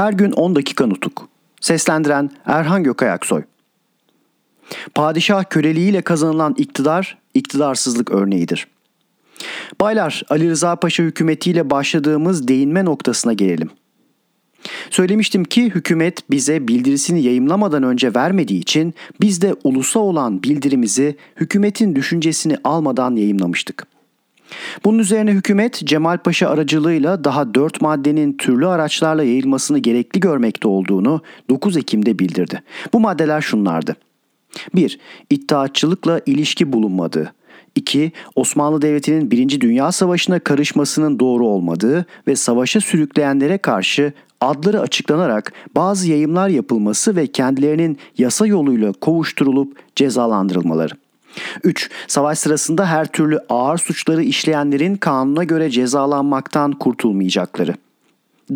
Her gün 10 dakika nutuk. Seslendiren Erhan Gökayaksoy. Padişah köleliğiyle kazanılan iktidar, iktidarsızlık örneğidir. Baylar, Ali Rıza Paşa hükümetiyle başladığımız değinme noktasına gelelim. Söylemiştim ki hükümet bize bildirisini yayımlamadan önce vermediği için biz de ulusa olan bildirimizi hükümetin düşüncesini almadan yayımlamıştık. Bunun üzerine hükümet Cemal Paşa aracılığıyla daha 4 maddenin türlü araçlarla yayılmasını gerekli görmekte olduğunu 9 Ekim'de bildirdi. Bu maddeler şunlardı. 1. İttihatçılıkla ilişki bulunmadığı. 2. Osmanlı Devleti'nin 1. Dünya Savaşı'na karışmasının doğru olmadığı ve savaşa sürükleyenlere karşı adları açıklanarak bazı yayımlar yapılması ve kendilerinin yasa yoluyla kovuşturulup cezalandırılmaları. 3. Savaş sırasında her türlü ağır suçları işleyenlerin kanuna göre cezalanmaktan kurtulmayacakları.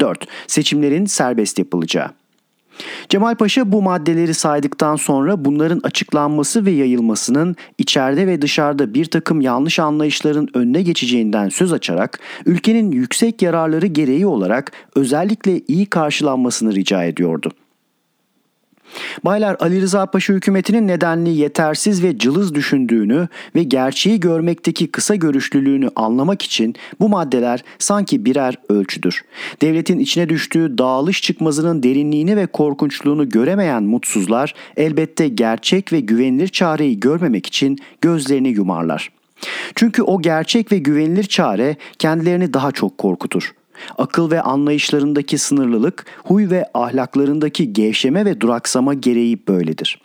4. Seçimlerin serbest yapılacağı. Cemal Paşa bu maddeleri saydıktan sonra bunların açıklanması ve yayılmasının içeride ve dışarıda bir takım yanlış anlayışların önüne geçeceğinden söz açarak ülkenin yüksek yararları gereği olarak özellikle iyi karşılanmasını rica ediyordu. Baylar Ali Rıza Paşa hükümetinin nedenli yetersiz ve cılız düşündüğünü ve gerçeği görmekteki kısa görüşlülüğünü anlamak için bu maddeler sanki birer ölçüdür. Devletin içine düştüğü dağılış çıkmazının derinliğini ve korkunçluğunu göremeyen mutsuzlar elbette gerçek ve güvenilir çareyi görmemek için gözlerini yumarlar. Çünkü o gerçek ve güvenilir çare kendilerini daha çok korkutur. Akıl ve anlayışlarındaki sınırlılık, huy ve ahlaklarındaki gevşeme ve duraksama gereği böyledir.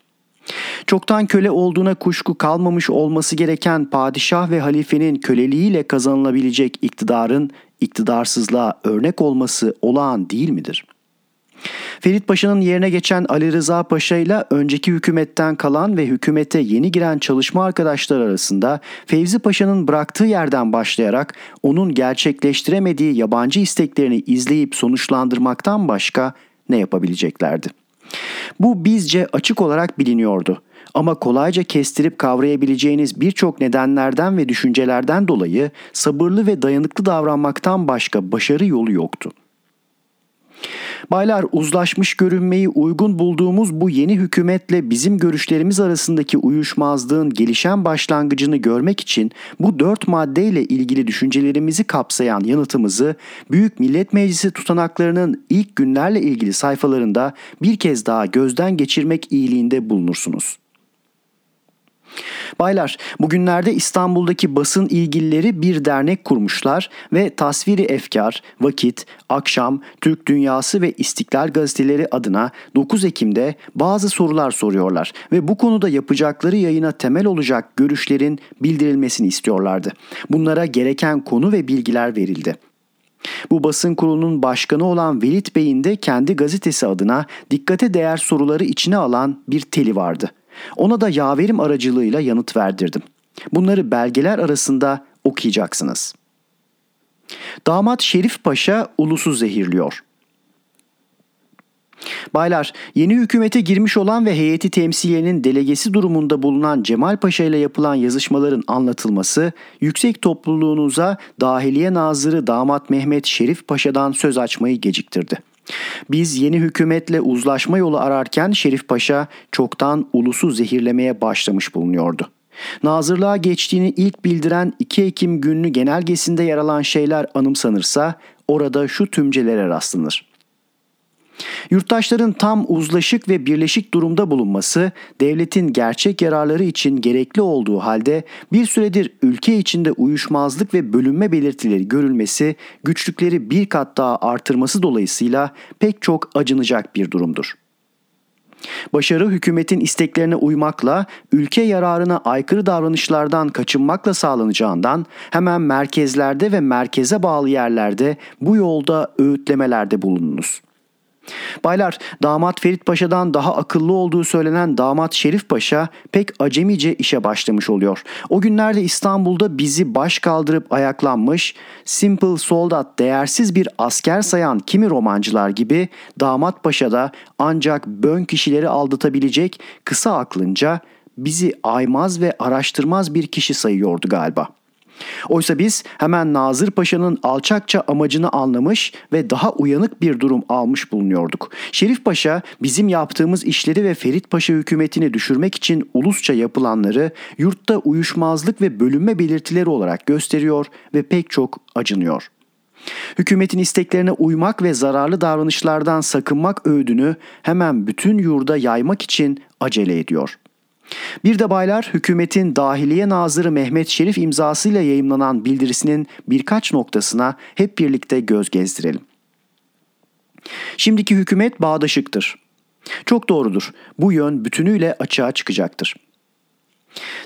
Çoktan köle olduğuna kuşku kalmamış olması gereken padişah ve halifenin köleliğiyle kazanılabilecek iktidarın iktidarsızlığa örnek olması olağan değil midir?'' Ferit Paşa'nın yerine geçen Ali Rıza Paşa ile önceki hükümetten kalan ve hükümete yeni giren çalışma arkadaşlar arasında Fevzi Paşa'nın bıraktığı yerden başlayarak onun gerçekleştiremediği yabancı isteklerini izleyip sonuçlandırmaktan başka ne yapabileceklerdi? Bu bizce açık olarak biliniyordu. Ama kolayca kestirip kavrayabileceğiniz birçok nedenlerden ve düşüncelerden dolayı sabırlı ve dayanıklı davranmaktan başka başarı yolu yoktu. Baylar uzlaşmış görünmeyi uygun bulduğumuz bu yeni hükümetle bizim görüşlerimiz arasındaki uyuşmazlığın gelişen başlangıcını görmek için bu dört maddeyle ilgili düşüncelerimizi kapsayan yanıtımızı Büyük Millet Meclisi tutanaklarının ilk günlerle ilgili sayfalarında bir kez daha gözden geçirmek iyiliğinde bulunursunuz. Baylar, bugünlerde İstanbul'daki basın ilgilileri bir dernek kurmuşlar ve Tasviri Efkar, Vakit, Akşam, Türk Dünyası ve İstiklal gazeteleri adına 9 Ekim'de bazı sorular soruyorlar ve bu konuda yapacakları yayına temel olacak görüşlerin bildirilmesini istiyorlardı. Bunlara gereken konu ve bilgiler verildi. Bu basın kurulunun başkanı olan Velit Bey'in de kendi gazetesi adına dikkate değer soruları içine alan bir teli vardı. Ona da yaverim aracılığıyla yanıt verdirdim. Bunları belgeler arasında okuyacaksınız. Damat Şerif Paşa ulusu zehirliyor. Baylar, yeni hükümete girmiş olan ve heyeti temsiliyenin delegesi durumunda bulunan Cemal Paşa ile yapılan yazışmaların anlatılması, yüksek topluluğunuza Dahiliye Nazırı Damat Mehmet Şerif Paşa'dan söz açmayı geciktirdi. Biz yeni hükümetle uzlaşma yolu ararken Şerif Paşa çoktan ulusu zehirlemeye başlamış bulunuyordu. Nazırlığa geçtiğini ilk bildiren 2 Ekim günlü genelgesinde yer alan şeyler anımsanırsa orada şu tümcelere rastlanır. Yurttaşların tam uzlaşık ve birleşik durumda bulunması devletin gerçek yararları için gerekli olduğu halde bir süredir ülke içinde uyuşmazlık ve bölünme belirtileri görülmesi güçlükleri bir kat daha artırması dolayısıyla pek çok acınacak bir durumdur. Başarı hükümetin isteklerine uymakla, ülke yararına aykırı davranışlardan kaçınmakla sağlanacağından hemen merkezlerde ve merkeze bağlı yerlerde bu yolda öğütlemelerde bulununuz. Baylar, damat Ferit Paşa'dan daha akıllı olduğu söylenen damat Şerif Paşa pek acemice işe başlamış oluyor. O günlerde İstanbul'da bizi baş kaldırıp ayaklanmış, simple soldat değersiz bir asker sayan kimi romancılar gibi damat Paşa da ancak bön kişileri aldatabilecek kısa aklınca bizi aymaz ve araştırmaz bir kişi sayıyordu galiba.'' Oysa biz hemen Nazır Paşa'nın alçakça amacını anlamış ve daha uyanık bir durum almış bulunuyorduk. Şerif Paşa bizim yaptığımız işleri ve Ferit Paşa hükümetini düşürmek için ulusça yapılanları yurtta uyuşmazlık ve bölünme belirtileri olarak gösteriyor ve pek çok acınıyor. Hükümetin isteklerine uymak ve zararlı davranışlardan sakınmak öğüdünü hemen bütün yurda yaymak için acele ediyor.'' Bir de baylar hükümetin Dahiliye Nazırı Mehmet Şerif imzasıyla yayımlanan bildirisinin birkaç noktasına hep birlikte göz gezdirelim. Şimdiki hükümet bağdaşıktır. Çok doğrudur. Bu yön bütünüyle açığa çıkacaktır.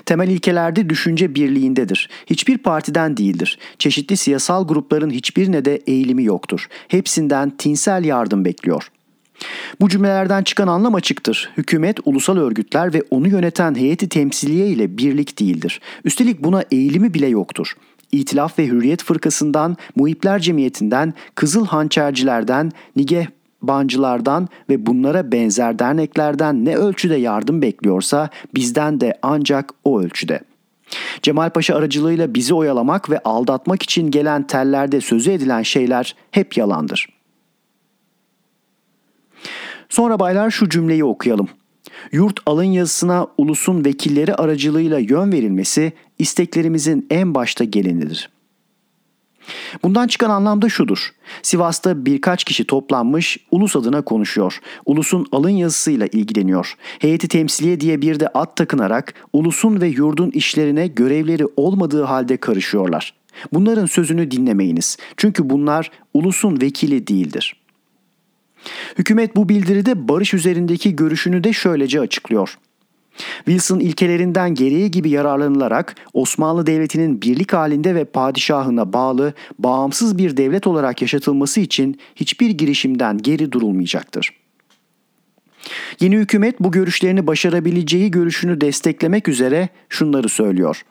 Temel ilkelerde düşünce birliğindedir. Hiçbir partiden değildir. Çeşitli siyasal grupların hiçbirine de eğilimi yoktur. Hepsinden tinsel yardım bekliyor. Bu cümlelerden çıkan anlam açıktır. Hükümet, ulusal örgütler ve onu yöneten heyeti temsiliye ile birlik değildir. Üstelik buna eğilimi bile yoktur. İtilaf ve Hürriyet Fırkası'ndan, Muhipler Cemiyeti'nden, Kızıl Hançercilerden, Nigeh bancılardan ve bunlara benzer derneklerden ne ölçüde yardım bekliyorsa bizden de ancak o ölçüde. Cemal Paşa aracılığıyla bizi oyalamak ve aldatmak için gelen tellerde sözü edilen şeyler hep yalandır. Sonra baylar şu cümleyi okuyalım. Yurt alın yazısına ulusun vekilleri aracılığıyla yön verilmesi isteklerimizin en başta gelenidir. Bundan çıkan anlam da şudur. Sivas'ta birkaç kişi toplanmış, ulus adına konuşuyor. Ulusun alın yazısıyla ilgileniyor. Heyeti temsiliye diye bir de ad takınarak ulusun ve yurdun işlerine görevleri olmadığı halde karışıyorlar. Bunların sözünü dinlemeyiniz. Çünkü bunlar ulusun vekili değildir.'' Hükümet bu bildiride barış üzerindeki görüşünü de şöylece açıklıyor. Wilson ilkelerinden gereği gibi yararlanılarak Osmanlı Devleti'nin birlik halinde ve padişahına bağlı bağımsız bir devlet olarak yaşatılması için hiçbir girişimden geri durulmayacaktır. Yeni hükümet bu görüşlerini başarabileceği görüşünü desteklemek üzere şunları söylüyor.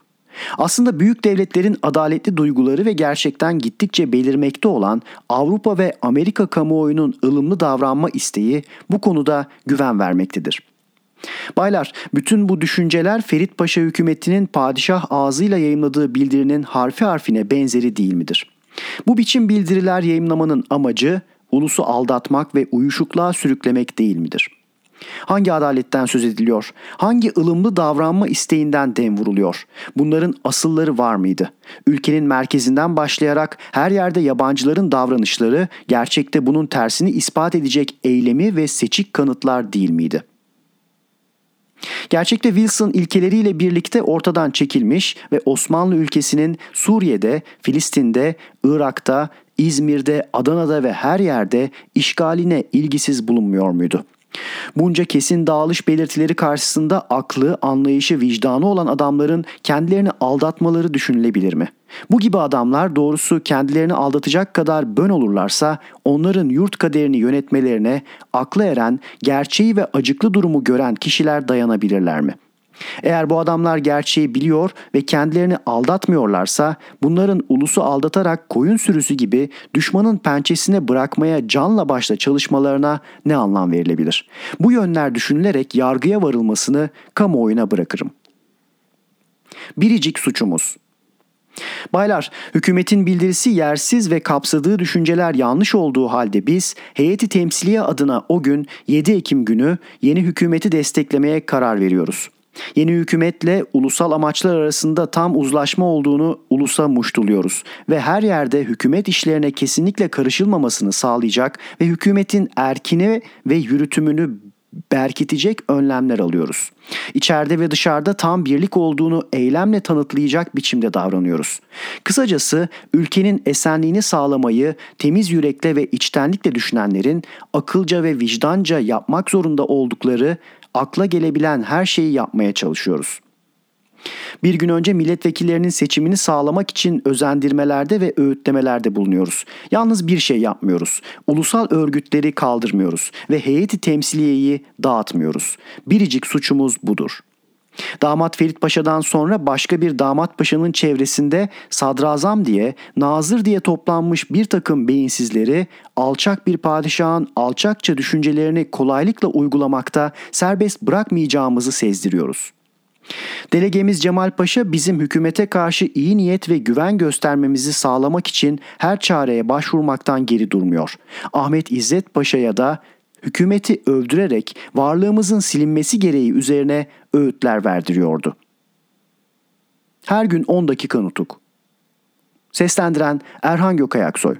Aslında büyük devletlerin adaletli duyguları ve gerçekten gittikçe belirmekte olan Avrupa ve Amerika kamuoyunun ılımlı davranma isteği bu konuda güven vermektedir. Baylar, bütün bu düşünceler Ferit Paşa hükümetinin padişah ağzıyla yayımladığı bildirinin harfi harfine benzeri değil midir? Bu biçim bildiriler yayımlamanın amacı ulusu aldatmak ve uyuşukluğa sürüklemek değil midir?'' Hangi adaletten söz ediliyor? Hangi ılımlı davranma isteğinden dem vuruluyor? Bunların asılları var mıydı? Ülkenin merkezinden başlayarak her yerde yabancıların davranışları gerçekte bunun tersini ispat edecek eylemi ve seçik kanıtlar değil miydi? Gerçekte Wilson ilkeleriyle birlikte ortadan çekilmiş ve Osmanlı ülkesinin Suriye'de, Filistin'de, Irak'ta, İzmir'de, Adana'da ve her yerde işgaline ilgisiz bulunmuyor muydu? Bunca kesin dağılış belirtileri karşısında aklı, anlayışı, vicdanı olan adamların kendilerini aldatmaları düşünülebilir mi? Bu gibi adamlar doğrusu kendilerini aldatacak kadar bön olurlarsa onların yurt kaderini yönetmelerine aklı eren, gerçeği ve acıklı durumu gören kişiler dayanabilirler mi? Eğer bu adamlar gerçeği biliyor ve kendilerini aldatmıyorlarsa bunların ulusu aldatarak koyun sürüsü gibi düşmanın pençesine bırakmaya canla başla çalışmalarına ne anlam verilebilir? Bu yönler düşünülerek yargıya varılmasını kamuoyuna bırakırım. Biricik suçumuz Baylar, hükümetin bildirisi yersiz ve kapsadığı düşünceler yanlış olduğu halde biz heyeti temsiliye adına o gün 7 Ekim günü yeni hükümeti desteklemeye karar veriyoruz. Yeni hükümetle ulusal amaçlar arasında tam uzlaşma olduğunu ulusa muştuluyoruz ve her yerde hükümet işlerine kesinlikle karışılmamasını sağlayacak ve hükümetin erkini ve yürütümünü berkitecek önlemler alıyoruz. İçeride ve dışarıda tam birlik olduğunu eylemle tanıtlayacak biçimde davranıyoruz. Kısacası ülkenin esenliğini sağlamayı temiz yürekle ve içtenlikle düşünenlerin akılca ve vicdanca yapmak zorunda oldukları akla gelebilen her şeyi yapmaya çalışıyoruz. Bir gün önce milletvekillerinin seçimini sağlamak için özendirmelerde ve öğütlemelerde bulunuyoruz. Yalnız bir şey yapmıyoruz. Ulusal örgütleri kaldırmıyoruz ve heyeti temsiliyeyi dağıtmıyoruz. Biricik suçumuz budur.'' Damat Ferit Paşa'dan sonra başka bir damat paşanın çevresinde sadrazam diye, nazır diye toplanmış bir takım beyinsizleri alçak bir padişahın alçakça düşüncelerini kolaylıkla uygulamakta serbest bırakmayacağımızı sezdiriyoruz. Delegemiz Cemal Paşa bizim hükümete karşı iyi niyet ve güven göstermemizi sağlamak için her çareye başvurmaktan geri durmuyor. Ahmet İzzet Paşa'ya da hükümeti öldürerek varlığımızın silinmesi gereği üzerine öğütler verdiriyordu. Her gün 10 dakika nutuk. Seslendiren Erhan Gökayaksoy